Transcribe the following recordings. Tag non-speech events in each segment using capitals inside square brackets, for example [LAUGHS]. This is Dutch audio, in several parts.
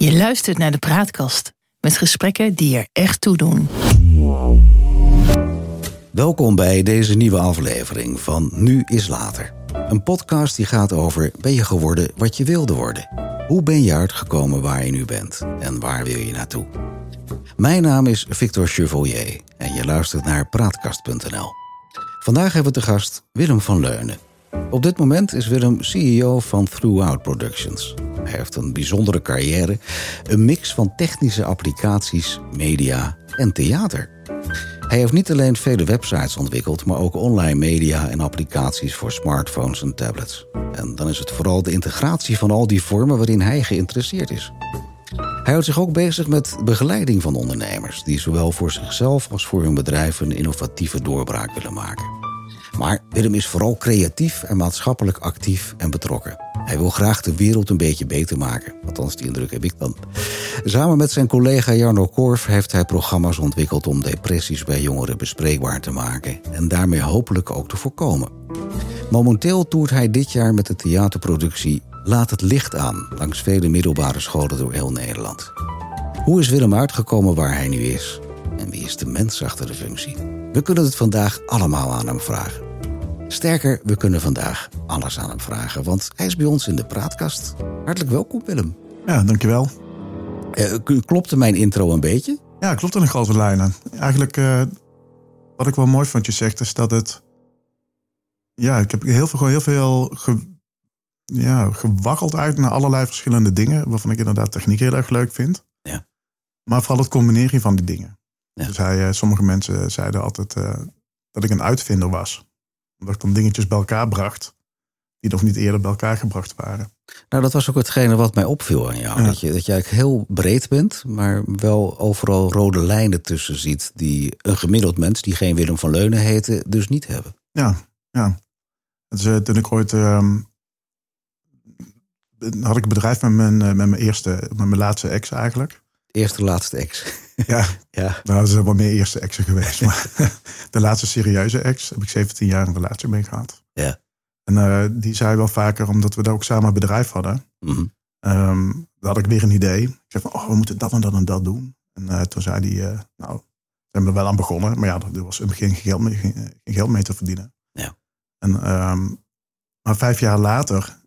Je luistert naar de Praatkast met gesprekken die er echt toe doen. Welkom bij deze nieuwe aflevering van Nu is Later. Een podcast die gaat over ben je geworden wat je wilde worden? Hoe ben je uitgekomen waar je nu bent en waar wil je naartoe? Mijn naam is Victor Chevalier en je luistert naar praatkast.nl. Vandaag hebben we te gast Willem van Leunen. Op dit moment is Willem CEO van Throughout Productions. Hij heeft een bijzondere carrière, een mix van technische applicaties, media en theater. Hij heeft niet alleen vele websites ontwikkeld, maar ook online media en applicaties voor smartphones en tablets. En dan is het vooral de integratie van al die vormen waarin hij geïnteresseerd is. Hij houdt zich ook bezig met begeleiding van ondernemers die zowel voor zichzelf als voor hun bedrijf een innovatieve doorbraak willen maken. Maar Willem is vooral creatief en maatschappelijk actief en betrokken. Hij wil graag de wereld een beetje beter maken. Althans, die indruk heb ik dan. Samen met zijn collega Jarno Korf heeft hij programma's ontwikkeld om depressies bij jongeren bespreekbaar te maken en daarmee hopelijk ook te voorkomen. Momenteel toert hij dit jaar met de theaterproductie Laat het licht aan langs vele middelbare scholen door heel Nederland. Hoe is Willem uitgekomen waar hij nu is? En wie is de mens achter de functie? We kunnen het vandaag allemaal aan hem vragen. Sterker, we kunnen vandaag alles aan hem vragen, want hij is bij ons in de praatkast. Hartelijk welkom, Willem. Ja, dankjewel. Uh, klopte mijn intro een beetje? Ja, klopt in de grote lijnen. Eigenlijk, uh, wat ik wel mooi vond je zegt, is dat het... Ja, ik heb heel veel, heel veel ge, ja, gewakkeld uit naar allerlei verschillende dingen, waarvan ik inderdaad techniek heel erg leuk vind. Ja. Maar vooral het combineren van die dingen. Ja. Dus hij, uh, sommige mensen zeiden altijd dat ik een uitvinder was omdat ik dan dingetjes bij elkaar bracht die nog niet eerder bij elkaar gebracht waren. Nou, dat was ook hetgene wat mij opviel aan jou. Dat, je, dat je eigenlijk heel breed bent, maar wel overal rode lijnen tussen ziet... die een gemiddeld mens, die geen Willem van Leunen heette, dus niet hebben. Ja, ja. Dus, uh, toen ik ooit... Uh, had ik een bedrijf met mijn, uh, met mijn eerste, met mijn laatste ex eigenlijk. Eerste, laatste ex. Ja, [LAUGHS] ja. nou, er zijn wel meer eerste exen geweest. Maar [LAUGHS] de laatste serieuze ex heb ik 17 jaar een relatie mee gehad. Ja. En uh, die zei wel vaker, omdat we daar ook samen een bedrijf hadden. Mm -hmm. um, had ik weer een idee. Ik zei van, oh, we moeten dat en dat en dat doen. En uh, toen zei hij, uh, nou, we hebben er wel aan begonnen. Maar ja, er was geen geld mee, geen geld mee te verdienen. Ja. En, um, maar vijf jaar later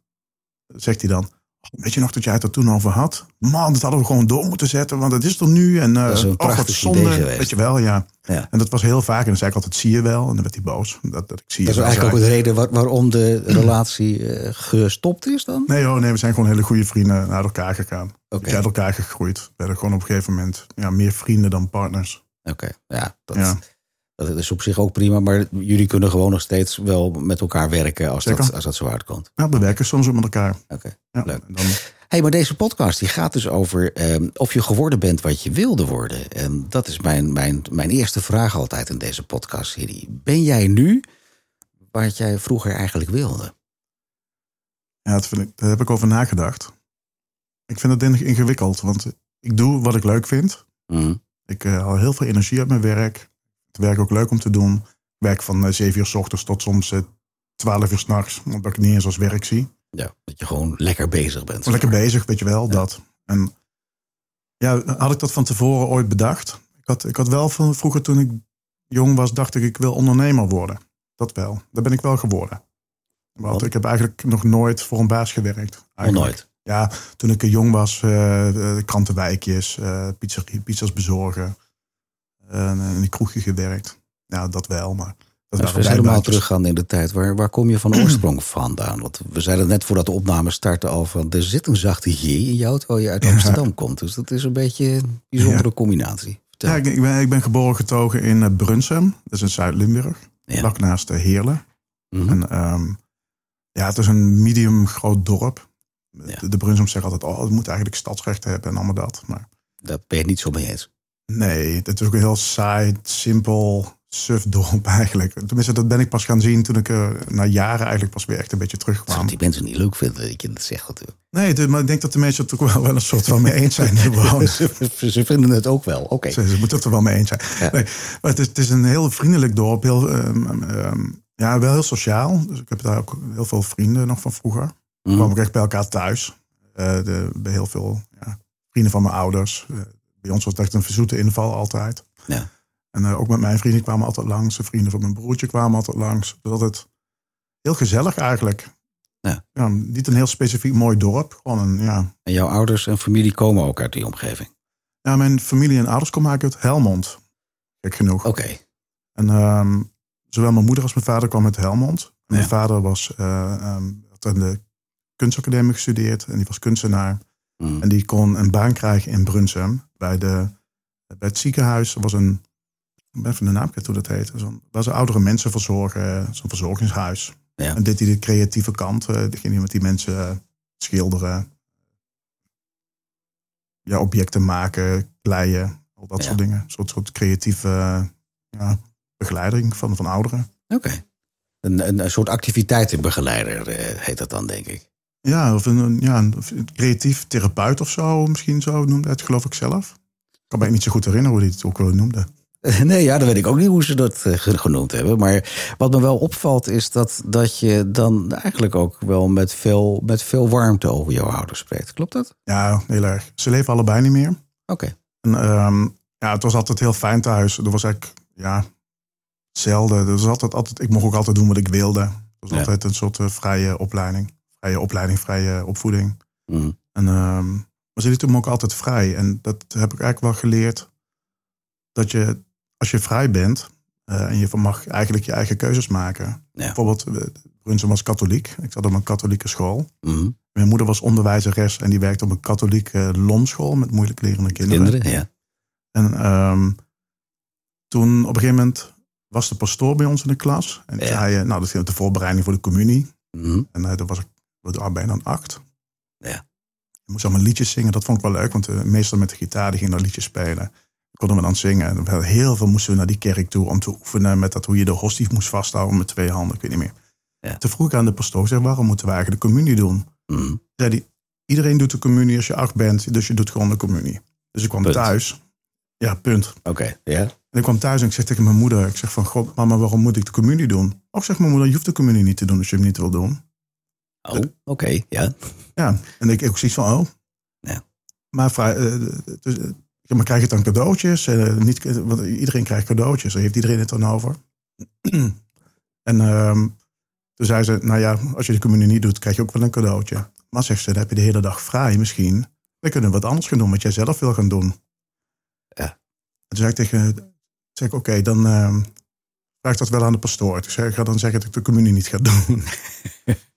zegt hij dan, Weet je nog dat jij het er toen over had? Man, dat hadden we gewoon door moeten zetten, want het is er nu. En uh, dat is een oh, wat zonde. Weet je wel, ja. ja. En dat was heel vaak. En dan zei ik altijd, zie je wel. En dan werd hij boos. Dat, dat, ik zie dat is eigenlijk ook de reden waar, waarom de [CLEARS THROAT] relatie uh, gestopt is dan? Nee hoor, nee, we zijn gewoon hele goede vrienden naar elkaar gegaan. Okay. Uit elkaar gegroeid. We werden gewoon op een gegeven moment ja, meer vrienden dan partners. Oké, okay. ja, dat, ja. Dat is op zich ook prima. Maar jullie kunnen gewoon nog steeds wel met elkaar werken als, dat, als dat zo uitkomt. Ja, we werken soms ook met elkaar. Oké, okay. ja, leuk. Dan, hey, maar deze podcast die gaat dus over eh, of je geworden bent wat je wilde worden. En dat is mijn, mijn, mijn eerste vraag altijd in deze podcast-serie. Ben jij nu wat jij vroeger eigenlijk wilde? Ja, dat vind ik, daar heb ik over nagedacht. Ik vind het ingewikkeld, want ik doe wat ik leuk vind. Mm. Ik uh, haal heel veel energie uit mijn werk. Werk ook leuk om te doen. Ik werk van uh, 7 uur s ochtends tot soms uh, 12 uur s'nachts, omdat ik het niet eens als werk zie. Ja, dat je gewoon lekker bezig bent. Lekker bezig, weet je wel, ja. dat. En ja, had ik dat van tevoren ooit bedacht? Ik had, ik had wel van vroeger toen ik jong was, dacht ik, ik wil ondernemer worden. Dat wel. Dat ben ik wel geworden. Want ik heb eigenlijk nog nooit voor een baas gewerkt. Nog nooit? Ja, toen ik jong was, uh, krantenwijkjes, uh, pizza, pizza's bezorgen. En in een kroegje gewerkt. Ja, dat wel, maar... Dat Als we helemaal teruggaan in de tijd, waar, waar kom je van [CLEARS THROAT] oorsprong vandaan? Want we zeiden net voordat de opname startte al van... er zit een zachte J in jou terwijl je uit Amsterdam ja. komt. Dus dat is een beetje een bijzondere ja. combinatie. Vertel. Ja, ik, ik, ben, ik ben geboren getogen in Brunsum. Dat is in Zuid-Limburg. Ja. Vlak naast Heerlen. Mm -hmm. En, um, ja, het is een medium groot dorp. De, de Brunsum zeggen altijd, oh, het moet eigenlijk stadsrecht hebben en allemaal dat. Maar daar ben je niet zo mee eens. Nee, het is ook heel saai, simpel sufdorp [LAUGHS] eigenlijk. Tenminste, dat ben ik pas gaan zien toen ik er na jaren eigenlijk pas weer echt een beetje terugkwam. Die mensen niet leuk vinden dat je dat zegt natuurlijk. Nee, de, maar ik denk dat de mensen het ook wel, wel een soort van mee eens zijn. [LAUGHS] ze, ze vinden het ook wel, oké. Okay. Ze, ze, moeten het er wel mee eens zijn. Ja. Nee, maar het is, het is, een heel vriendelijk dorp, heel, um, um, ja, wel heel sociaal. Dus ik heb daar ook heel veel vrienden nog van vroeger. We Mm. kwamen ook echt bij elkaar thuis. Uh, de, bij heel veel ja, vrienden van mijn ouders. Eh, bij ons was het echt een verzoete inval altijd. Ja. En eh, ook met mijn vrienden kwamen altijd langs. De vrienden van mijn broertje kwamen altijd langs. Dus altijd heel gezellig eigenlijk. Ja. niet een heel specifiek mooi dorp. Gewoon een, ja. En jouw ouders en familie komen ook uit die omgeving? Ja, mijn familie en ouders komen eigenlijk uit Helmond. Gek genoeg. Oké. En ehm, zowel mijn moeder als mijn vader kwamen uit Helmond. En Mijn Ja. vader was, eh, ehm, had aan de kunstacademie gestudeerd. En die was kunstenaar. Mm. En die kon een baan krijgen in Brunsum. Bij, de, bij het ziekenhuis. Was een, ik ben even de naam kwijt hoe dat heet. Waar ze oudere mensen verzorgen. Zo'n verzorgingshuis. Ja. En dit hij de creatieve kant. eh, Die ging met die mensen eh, schilderen. Ja, objecten maken, kleien. Al dat Ja. soort dingen. Een soort, soort creatieve eh, ja, begeleiding van, van ouderen. Oké. Een, een, een soort activiteitenbegeleider heet dat dan, denk ik. Ja, of een, ja, een creatief therapeut of zo. Misschien zo noemde het geloof ik zelf. Ik kan me niet zo goed herinneren hoe hij het ook wel noemde. Nee, ja, dan weet ik ook niet hoe ze dat eh, ge- genoemd hebben. Maar wat me wel opvalt is dat, dat je dan eigenlijk ook wel met veel, met veel warmte over jouw ouders spreekt. Klopt dat? Ja, heel erg. Ze leven allebei niet meer. Oké. En, ehm, ja, het was altijd heel fijn thuis. Er was eigenlijk, ja, zelden. Er was altijd, altijd, ik mocht ook altijd doen wat ik wilde. Het was Ja. altijd een soort eh, vrije opleiding. Vrije opleiding, vrije opvoeding. Mm. En, ehm, maar ze lieten me ook altijd vrij. En dat heb ik eigenlijk wel geleerd. Dat je, als je vrij bent, eh, en je mag eigenlijk je eigen keuzes maken. Ja. Bijvoorbeeld, eh, Brunsum was katholiek. Ik zat op een katholieke school. Mm. Mijn moeder was onderwijzeres en die werkte op een katholieke lomschool met moeilijk lerende kinderen. Kinderen, ja. En ehm, toen op een gegeven moment was de pastoor bij ons in de klas. En die Ja. zei, eh, nou dat ging de voorbereiding voor de communie. Mm. En uh, toen was wat oud ben dan acht. Ja. Ik moest allemaal liedjes zingen. Dat vond ik wel leuk, want de meester met de gitaar die ging liedjes spelen. Konden we dan zingen. En we heel veel moesten we naar die kerk toe om te oefenen met dat hoe je de hostie moest vasthouden met twee handen. Ik weet niet meer. Ja. Toen vroeg ik aan de pastoor, zeg, waarom moeten we eigenlijk de communie doen? Mm. Zei die, iedereen doet de communie als je acht bent, dus je doet gewoon de communie. Dus ik kwam Punt. thuis. Ja, punt. Oké, ja. En ik kwam thuis en ik zeg tegen mijn moeder, ik zeg van, god mama, waarom moet ik de communie doen? Och, zegt mijn moeder, je hoeft de communie niet te doen als je hem niet wil doen. Oh, oké, ja. Ja, en ik ook zoiets van, oh. Ja. Maar, eh, dus, eh, maar krijg je dan cadeautjes? Eh, niet, want iedereen krijgt cadeautjes. Daar heeft iedereen het dan over. [CLEARS THROAT] en ehm, toen zei ze, nou ja, als je de communie niet doet, krijg je ook wel een cadeautje. Maar zegt ze, dan heb je de hele dag vrij misschien. We kunnen wat anders gaan doen, wat jij zelf wil gaan doen. Ja. En toen zei ik tegen, zeg ik, oké, dan ehm, vraag dat wel aan de pastoor. Zei ik, ga dan zeggen dat ik de communie niet ga doen. [LAUGHS]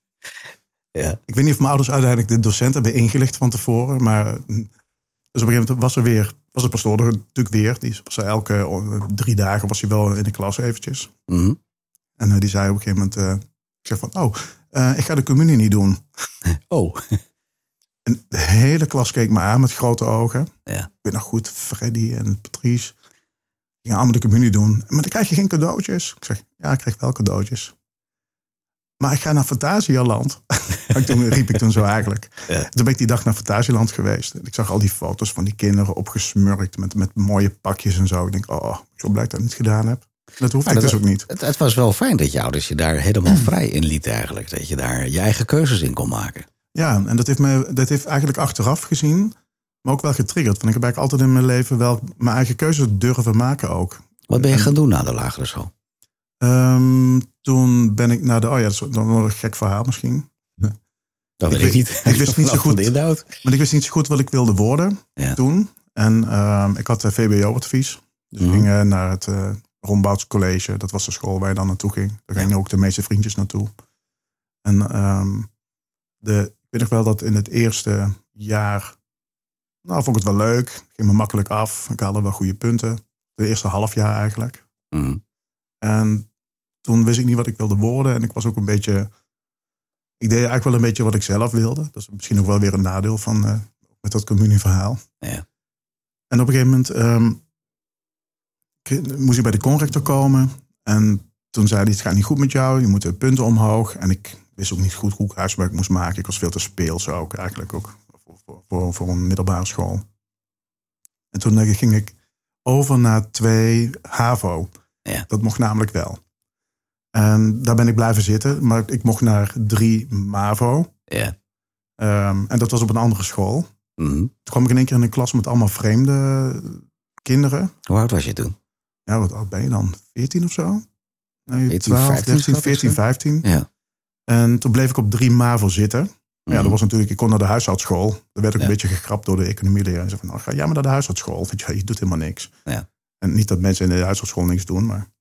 Ja. Ik weet niet of mijn ouders uiteindelijk de docent hebben ingelicht van tevoren. Maar mm, dus op een gegeven moment was er weer, was de pastoor er natuurlijk weer. Die was er elke eh, drie dagen was hij wel in de klas eventjes. Mm. En eh, die zei op een gegeven moment, eh, ik zeg van, oh, eh, ik ga de communie niet doen. [LAUGHS] Oh, [LAUGHS] En de hele klas keek me aan met grote ogen. ja. Ik weet nog goed, Freddy en Patrice. Gaan allemaal de communie doen. Maar dan krijg je geen cadeautjes. Ik zeg, ja, ik krijg wel cadeautjes. Maar ik ga naar Fantasialand. [LAUGHS] [LAUGHS] toen riep ik toen zo eigenlijk. Ja. Toen ben ik die dag naar Fantasieland geweest. Ik zag al die foto's van die kinderen opgesmurkt met, met mooie pakjes en zo. Ik denk, oh, ik ben blij dat ik dat niet gedaan heb. Dat hoeft ik dat- dus ook niet. Het, het was wel fijn dat je ouders je daar helemaal [CLEARS THROAT] vrij in lieten eigenlijk. Dat je daar je eigen keuzes in kon maken. Ja, en dat heeft, me, dat heeft eigenlijk achteraf gezien, maar ook wel getriggerd. Want ik heb eigenlijk altijd in mijn leven wel mijn eigen keuzes durven maken ook. Wat ben je gaan doen na de lagere school? Ehm, toen ben ik naar de, oh ja, dat is dan wel een gek verhaal misschien. Dat Ik weet ik weet- niet. ik wist [LAUGHS] niet zo goed. inhoud. Maar ik wist niet zo goed wat ik wilde worden Ja. toen. En ehm, ik had een VBO-advies. Dus Mhm. ik ging eh, naar het uh, Rombouts College. Dat was de school waar je dan naartoe ging. Daar gingen ook de meeste vriendjes naartoe. En ehm, de, ik weet nog wel dat in het eerste jaar... Nou, vond ik het wel leuk. Ging me makkelijk af. Ik haalde wel goede punten. De eerste half jaar eigenlijk. Mhm. En toen wist ik niet wat ik wilde worden. En ik was ook een beetje. Ik deed eigenlijk wel een beetje wat ik zelf wilde. Dat is misschien ook wel weer een nadeel van eh, met dat communieverhaal. Ja. En op een gegeven moment ehm, moest ik bij de conrector komen. En toen zei hij: Het gaat niet goed met jou, je moet de punten omhoog. En ik wist ook niet goed hoe ik huiswerk moest maken. Ik was veel te speels ook, eigenlijk ook voor, voor, voor, voor een middelbare school. En toen eh, ging ik over naar twee HAVO. Ja. Dat mocht namelijk wel. En daar ben ik blijven zitten, maar ik mocht naar drie MAVO. Ja. Ehm, en dat was op een andere school. Mhm. Toen kwam ik in één keer in een klas met allemaal vreemde kinderen. Hoe oud was je toen? Ja, wat oud ben je dan? 14 of zo? Nee, 14, 12, 15 13, schat ik 14, zo. 15. Ja. En toen bleef ik op drie MAVO zitten. Maar ja, Mhm. dat was natuurlijk, ik kon naar de huishoudschool. Daar werd ik Ja. een beetje gegrapt door de economieleraar. En zei van, nou, ga jij maar naar de huishoudschool. Want ja, je doet helemaal niks. Ja. En niet dat mensen in de huishoudschool niks doen, maar...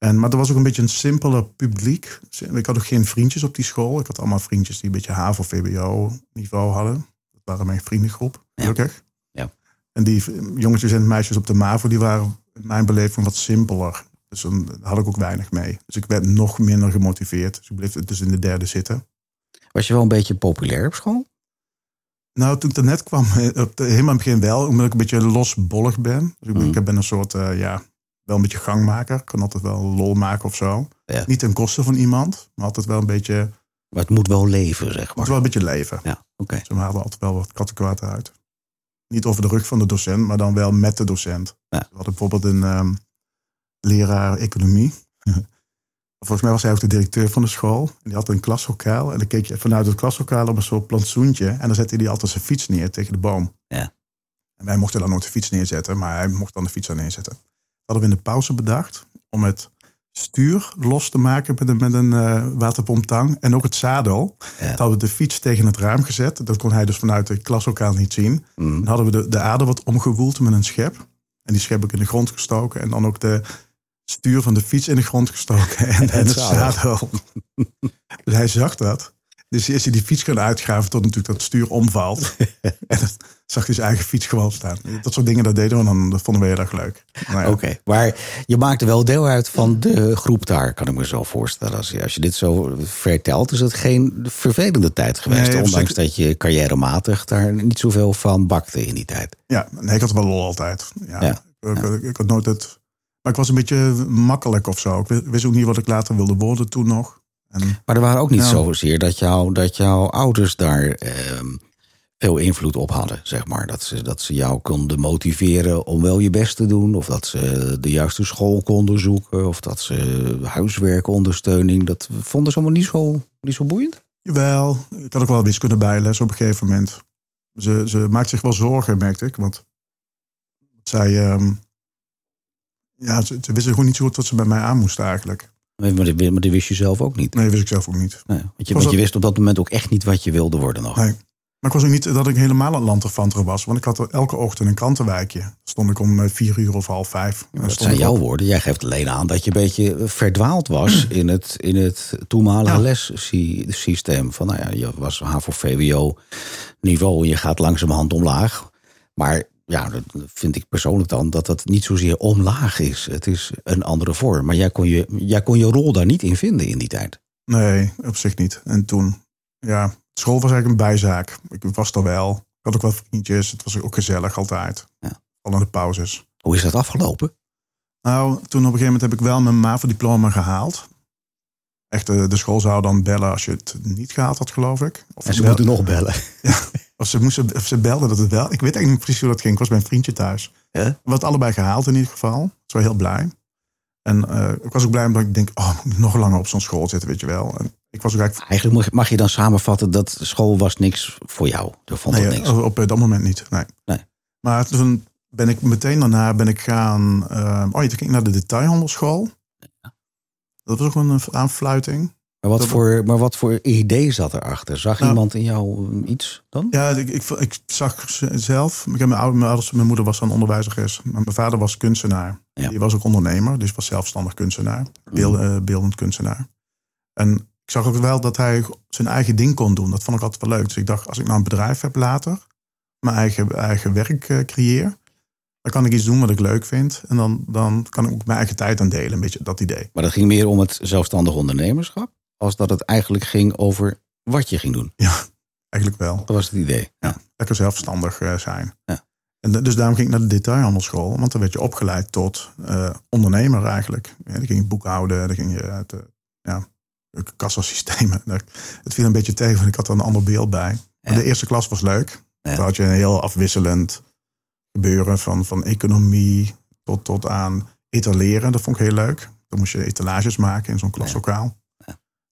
En, maar er was ook een beetje een simpeler publiek. Ik had ook geen vriendjes op die school. Ik had allemaal vriendjes die een beetje HAVO-VBO-niveau hadden. Dat waren mijn vriendengroep, Ja. gelukkig. Ja. En die jongetjes en meisjes op de MAVO, die waren in mijn beleving wat simpeler. Dus dan had ik ook weinig mee. Dus ik werd nog minder gemotiveerd. Dus ik bleef dus in de derde zitten. Was je wel een beetje populair op school? Nou, toen ik er net kwam, [LAUGHS] helemaal in het begin wel, omdat ik een beetje losbollig ben. Dus ik, ben- Mm. ik ben een soort, eh, ja, wel een beetje gangmaker. Ik kan altijd wel lol maken of zo. Ja. Niet ten koste van iemand, maar altijd wel een beetje, het Maar het moet wel leven, zeg moet maar. wel een beetje leven. Ja, oké. Ze haalden altijd wel wat kattenkwaad uit. Niet over de rug van de docent, maar dan wel met de docent. Ja. We hadden bijvoorbeeld een ehm, leraar economie. [LAUGHS] Volgens mij was hij ook de directeur van de school. En die had een klaslokaal. En dan keek je vanuit het klaslokaal op een soort plantsoentje. En dan zette hij altijd zijn fiets neer tegen de boom. Ja. En wij mochten dan nooit de fiets neerzetten, maar hij mocht dan de fiets daar neerzetten. Dat hadden we in de pauze bedacht om het stuur los te maken met een, met een eh, waterpomptang. En ook het zadel. Ja. Hadden we de fiets tegen het raam gezet. Dat kon hij dus vanuit het klaslokaal niet zien. Mhm. Dan hadden we de, de aarde wat omgewoeld met een schep. En die schep ik in de grond gestoken. En dan ook de stuur van de fiets in de grond gestoken. [LAUGHS] En, en het zadel. zadel. [LAUGHS] dus hij zag dat. Dus is hij die fiets gaan uitgraven tot natuurlijk dat stuur omvalt. [LAUGHS] en dan zag hij zijn eigen fiets gewoon staan. Dat soort dingen, dat deden we. En dan dat vonden we heel erg leuk. Nou ja. Oké, maar je maakte wel deel uit van de groep daar, kan ik me zo voorstellen. Als je, als je dit zo vertelt, is het geen vervelende tijd geweest. Nee, ondanks dat je carrièrematig daar niet zoveel van bakte in die tijd. Ja, nee, ik had wel lol altijd. Ja. Ja. Ik, ik- ik had nooit het... Maar ik was een beetje makkelijk of zo. Ik wist- wist ook niet wat ik later wilde worden toen nog. En Maar er waren ook niet Ja. zozeer dat, jou, dat jouw ouders daar ehm, veel invloed op hadden, zeg maar. Dat ze, dat ze jou konden motiveren om wel je best te doen. Of dat ze de juiste school konden zoeken. Of dat ze huiswerkondersteuning. Dat vonden ze allemaal niet zo, niet zo boeiend. Jawel, ik had ook wel wiskunde bijles op een gegeven moment. Ze, ze maakt zich wel zorgen, merkte ik. Want zij, ehm, ja, ze, ze wisten gewoon niet zo goed wat ze bij mij aan moesten eigenlijk. Maar maar dat, maar dat wist je zelf ook niet. Nee, wist ik zelf ook niet. Nee, want, je, want je wist op dat moment ook echt niet wat je wilde worden nog. Nee. Maar ik was ook niet dat ik helemaal een lanterfanter was. Want ik had er elke ochtend een krantenwijkje. Stond ik om eh, vier uur of half vijf. Dat stond zijn jouw woorden. Jij geeft alleen aan dat je een beetje verdwaald was [CLEARS THROAT] in het, in het toenmalige Ja. lessysteem. Van, nou ja, je was HAVO-VWO niveau en je gaat langzamerhand omlaag. Maar ja, dat vind ik persoonlijk dan dat dat niet zozeer omlaag is. Het is een andere vorm. Maar jij kon je, jij kon je rol daar niet in vinden in die tijd. Nee, op zich niet. En toen, ja, school was eigenlijk een bijzaak. Ik was er wel. Ik had ook wel vriendjes. Het was ook gezellig altijd. Ja. Al de pauzes. Hoe is dat afgelopen? Nou, toen op een gegeven moment heb ik wel mijn MAVO-diploma gehaald. Echt, de, de school zou dan bellen als je het niet gehaald had, geloof ik. Of, En ze moeten nog bellen. [LAUGHS] of, ze, moesten, of ze belden dat het wel... Ik weet eigenlijk niet precies hoe dat ging. Ik was bij een vriendje thuis. Ja? We hadden allebei gehaald in ieder geval. Ik was wel heel blij. En eh, ik was ook blij omdat ik denk... Oh, ik moet nog langer op zo'n school zitten, weet je wel. En ik was ook eigenlijk... Eigenlijk mag- je dan samenvatten dat school was niks voor jou. Er vond Nee, niks. op dat moment niet, nee. Nee. Maar toen ben ik meteen daarna ben ik gaan... eh, oh, toen ging ik naar de detailhandelschool. Dat was ook een aanfluiting. Maar wat, Dat- voor, maar wat voor idee zat erachter? Zag Nou- iemand in jou iets dan? Ja, ik, ik, ik zag ze- zelf. Ik heb mijn, oude, mijn, ouders, mijn moeder was dan onderwijzeres. Maar mijn vader was kunstenaar. Ja. Die was ook ondernemer, dus was zelfstandig kunstenaar. Beeld, eh, beeldend kunstenaar. En ik zag ook wel dat hij zijn eigen ding kon doen. Dat vond ik altijd wel leuk. Dus ik dacht, als ik nou een bedrijf heb later, mijn eigen, eigen werk eh, creëer, dan kan ik iets doen wat ik leuk vind. En dan, dan kan ik ook mijn eigen tijd aan delen. Een beetje dat idee. Maar dat ging meer om het zelfstandig ondernemerschap. Als dat het eigenlijk ging over wat je ging doen. Eigenlijk wel. Dat was het idee. Ja. lekker zelfstandig eh, zijn. Ja. En de- dus daarom ging ik naar de detailhandelschool. Want dan werd je opgeleid tot eh, ondernemer eigenlijk. Ja, dan ging je boekhouden, dan ging je het, eh, ja, kassasystemen. [LAUGHS] Daar- Het viel een beetje tegen, want ik had er een ander beeld bij. Maar Ja. de eerste klas was leuk. Ja. Toen had je een heel afwisselend gebeuren van, van economie tot, tot aan etaleren. Dat vond ik heel leuk. Dan moest je etalages maken in zo'n klaslokaal.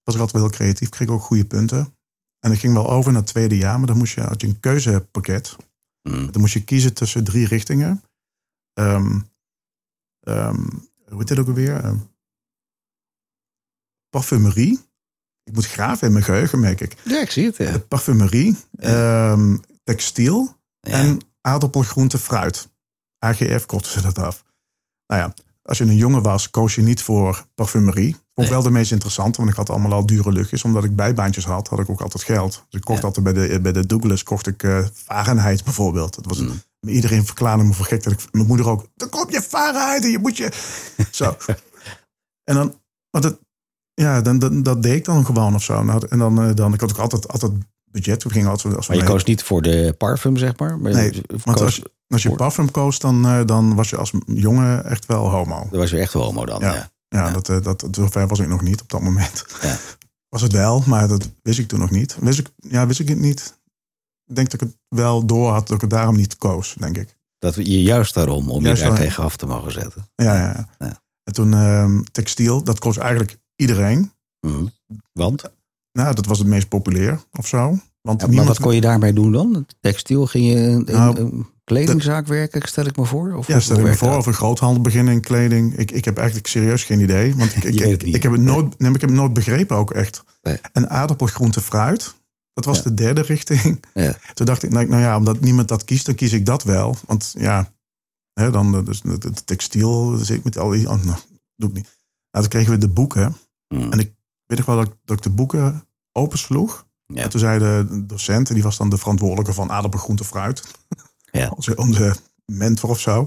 Was ik altijd wel heel creatief, kreeg ook goede punten. En ik ging wel over naar het tweede jaar, maar dan moest je, had je een keuzepakket. Mm. Dan moest je kiezen tussen drie richtingen. Ehm, ehm, hoe heet dit ook alweer? Ehm, parfumerie. Ik moet graven in mijn geheugen, merk ik. Ja, ik zie het. Ja. Parfumerie, ehm, textiel Ja. en aardappel, groente, fruit. AGF korten ze dat af. Nou ja, als je een jongen was, koos je niet voor parfumerie. Vond ik wel de meest interessante, want ik had allemaal al dure luchtjes. Omdat ik bijbaantjes had, had ik ook altijd geld. Dus ik kocht Ja. altijd bij de, bij de Douglas, kocht ik eh Fahrenheit bijvoorbeeld. Dat was, Mm. Iedereen verklaarde me voor gek. Dat ik, mijn moeder ook, dan koop je Fahrenheit en je moet je... [LAUGHS] Zo. en dan, want het, ja, dan, dan, dat deed ik dan gewoon of zo. Nou, en dan, eh, dan, ik had ook altijd, altijd budget. We gingen altijd, als we Maar je mee- koos niet voor de parfum, zeg maar. maar Nee, want als je, als je parfum koos, dan, eh, dan was je als jongen echt wel homo. Dan was je echt homo dan. Ja. Ja. Ja, Ja. Dat, eh, dat, zover was ik nog niet op dat moment. Ja. [LAUGHS] Was het wel, maar dat wist ik toen nog niet. Wist ik, ja, wist ik het niet. Ik denk dat ik het wel door had, dat ik het daarom niet koos, denk ik. Dat je juist daarom, om Juist je daar daarom. tegen af te mogen zetten. Ja, ja, ja. En toen ehm, textiel, dat koos eigenlijk iedereen. Mhm. Want? Nou, dat was het meest populair of zo. Want Ja, maar wat kon je daarmee doen dan? Textiel, ging je in, Nou, kledingzaak werken, stel ik me voor? Of Ja, stel ik me voor, dat? of een groothandel beginnen in kleding. Ik, ik heb eigenlijk serieus geen idee. Want ik, [LAUGHS] ik, ik, heb het nooit, nee, maar ik heb het nooit begrepen ook echt. Nee. En aardappel, groente, fruit. Dat was Ja. de derde richting. Ja. [LAUGHS] Toen dacht ik, nou, nou ja, omdat niemand dat kiest, dan kies ik dat wel. Want ja, hè, dan eh, dus het, textiel, dus ik met al die, oh, nou, doe ik niet. Nou, toen kregen we de boeken. Mhm. En ik weet nog wel dat, ik- dat ik de boeken opensloeg. Ja. En toen zei de docent, en die was dan de verantwoordelijke van aardappel, groente, fruit. Ja. Onze, onze mentor of zo.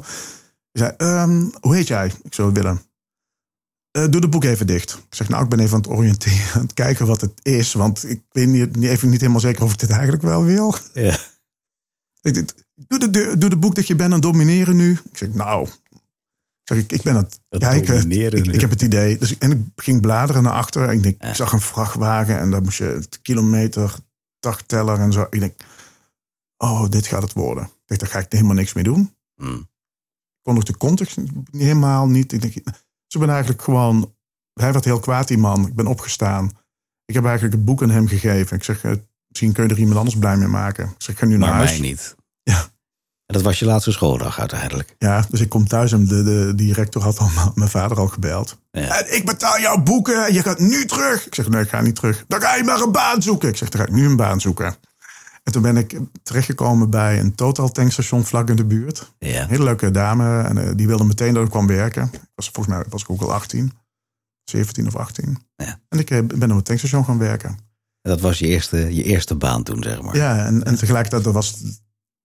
Die zei, ehm, hoe heet jij? Ik zo, Willem. "Eh, doe de boek even dicht. Ik zeg, nou, ik ben even aan het oriënteren, [LAUGHS] aan het kijken wat het is. Want ik weet niet, niet- even niet helemaal zeker of ik dit eigenlijk wel wil. Ja. [LAUGHS] Ik, doe, de, doe de boek dat je bent aan het domineren nu. Ik zeg, nou, ik, zeg, ik, ik ben aan het Het kijken. Ik, heb het idee. Dus, en ik ging bladeren naar achter. En ik, denk, Ja. ik zag een vrachtwagen en daar moest je het kilometer, dagteller en zo. Ik denk, oh, dit gaat het worden. Ik dacht, daar ga ik helemaal niks mee doen. Mhm. Ik kon nog de context helemaal niet. Ik denk, ze ben eigenlijk gewoon, hij werd heel kwaad, die man. Ik ben opgestaan. Ik heb eigenlijk het boek aan hem gegeven. Ik zeg, eh, misschien kun je er iemand anders blij mee maken. Ik zeg, ik ga nu naar Maar huis. mij niet. Ja. En dat was je laatste schooldag uiteindelijk. Ja, dus ik kom thuis en de, de, die rector had al [LAUGHS] mijn vader al gebeld. Ja. En ik betaal jouw boeken en je gaat nu terug. Ik zeg, nee, ik ga niet terug. Dan ga je maar een baan zoeken. Ik zeg, dan ga ik nu een baan zoeken. En toen ben ik terechtgekomen bij een total tankstation vlak in de buurt. Ja. Een hele leuke dame en eh, die wilde meteen dat ik kwam werken. Ik was, volgens mij was ik ook al 18, 17 of 18. Ja. En ik eh, ben op een tankstation gaan werken. Dat was je eerste, je eerste baan toen, zeg maar. Ja, en, en tegelijkertijd dat was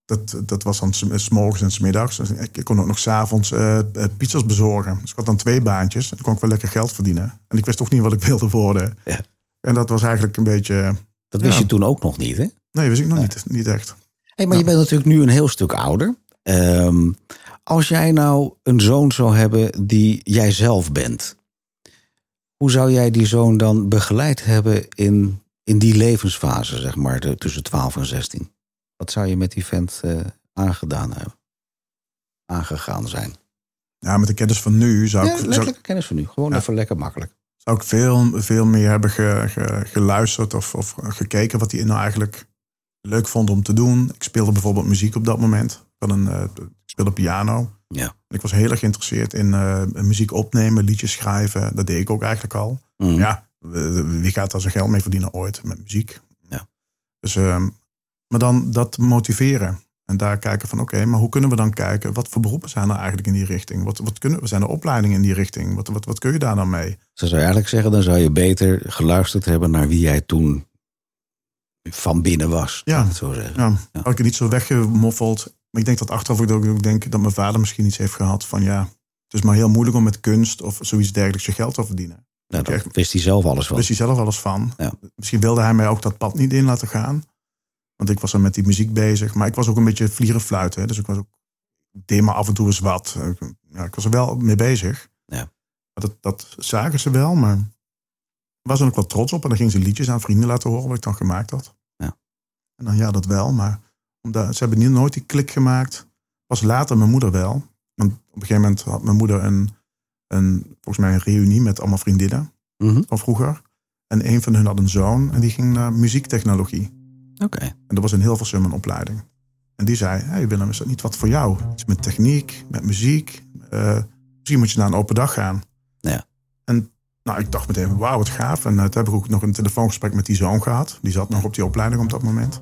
dat, dat was dan s- s morgens en s middags. Dus ik, kon ook nog s'avonds eh eh, pizza's bezorgen. Dus ik had dan twee baantjes. En dan kon ik wel lekker geld verdienen. En ik wist toch niet wat ik [LAUGHS] wilde worden. Ja. En dat was eigenlijk een beetje... Dat wist Ja. je toen ook nog niet, hè? Nee, wist ik nog niet, niet echt. Hey, maar je bent natuurlijk nu een heel stuk ouder. Ehm, als jij nou een zoon zou hebben die jij zelf bent, hoe zou jij die zoon dan begeleid hebben in, in die levensfase, zeg maar, de- tussen 12 en 16? Wat zou je met die vent eh, aangedaan hebben? Aangegaan zijn? Ja, met de kennis van nu zou Ja, ik, zou, letterlijk kennis van nu. Gewoon Ja. even lekker makkelijk. zou ik veel, veel meer hebben ge- ge- geluisterd of, of gekeken wat hij nou eigenlijk leuk vond om te doen. Ik speelde bijvoorbeeld muziek op dat moment. Ik, had een, eh, ik speelde piano. Ja. Ik was heel erg geïnteresseerd in eh, muziek opnemen, liedjes schrijven. Dat deed ik ook eigenlijk al. Mhm. Ja, wie gaat daar zijn geld mee verdienen ooit met muziek? Ja. Dus, ehm, maar dan dat motiveren. En daar kijken van oké, maar hoe kunnen we dan kijken? Wat voor beroepen zijn er eigenlijk in die richting? Wat, wat kunnen, zijn er opleidingen in die richting? Wat, wat, wat kun je daar dan mee? Zo zou eigenlijk zeggen, dan zou je beter geluisterd hebben naar wie jij toen van binnen was. Ja. Zo zeggen. Ja, had ik het niet zo weggemoffeld. Maar ik denk dat achteraf ik ook denk dat mijn vader misschien iets heeft gehad van ja, het is maar heel moeilijk om met kunst of zoiets dergelijks je geld te verdienen. Nou, daar wist hij zelf alles van. wist hij zelf alles van. Ja. Misschien wilde hij mij ook dat pad niet in laten gaan. Want ik was dan met die muziek bezig. Maar ik was ook een beetje vlieren fluiten. Dus ik was ook, ik deed maar af en toe eens wat. Ik- Ja, ik was er wel mee bezig. Ja. Maar Dat, dat zagen ze wel, maar was er ook wel trots op. En dan gingen ze liedjes aan vrienden laten horen wat ik dan gemaakt had. En dan ja, dat wel. Maar omdat, ze hebben niet, nooit die klik gemaakt. Pas later mijn moeder wel. Want op een gegeven moment had mijn moeder een, een, volgens mij een reunie met allemaal vriendinnen Mhm. van vroeger. En een van hun had een zoon en die ging naar muziektechnologie. Oké. En dat was in Hilversum een opleiding. En die zei, hey Willem, is dat niet wat voor jou? Iets met techniek, met muziek. Uh, misschien moet je naar een open dag gaan. Ja. En nou, ik dacht meteen, wauw, wat gaaf. En uh, toen heb ik ook nog een telefoongesprek met die zoon gehad. Die zat nog op die opleiding op dat moment.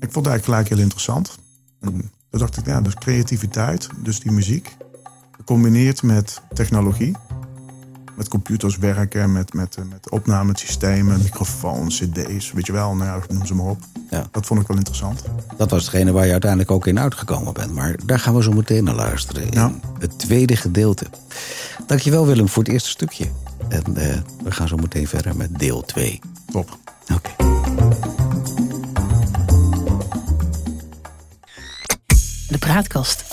Ik vond het eigenlijk gelijk heel interessant. En toen dacht ik, ja, dus creativiteit, dus die muziek. Gecombineerd met technologie met computers werken, met, met, eh, met opnamesystemen, microfoons, cd's, weet je wel, nou ja, noem ze maar op. Ja. Dat vond ik wel interessant. Dat was hetgene waar je uiteindelijk ook in uitgekomen bent. Maar daar gaan we zo meteen naar luisteren. In Ja. het tweede gedeelte. Dankjewel Willem voor het eerste stukje. En eh, we gaan zo meteen verder met deel 2. Top. Oké. De praatkast.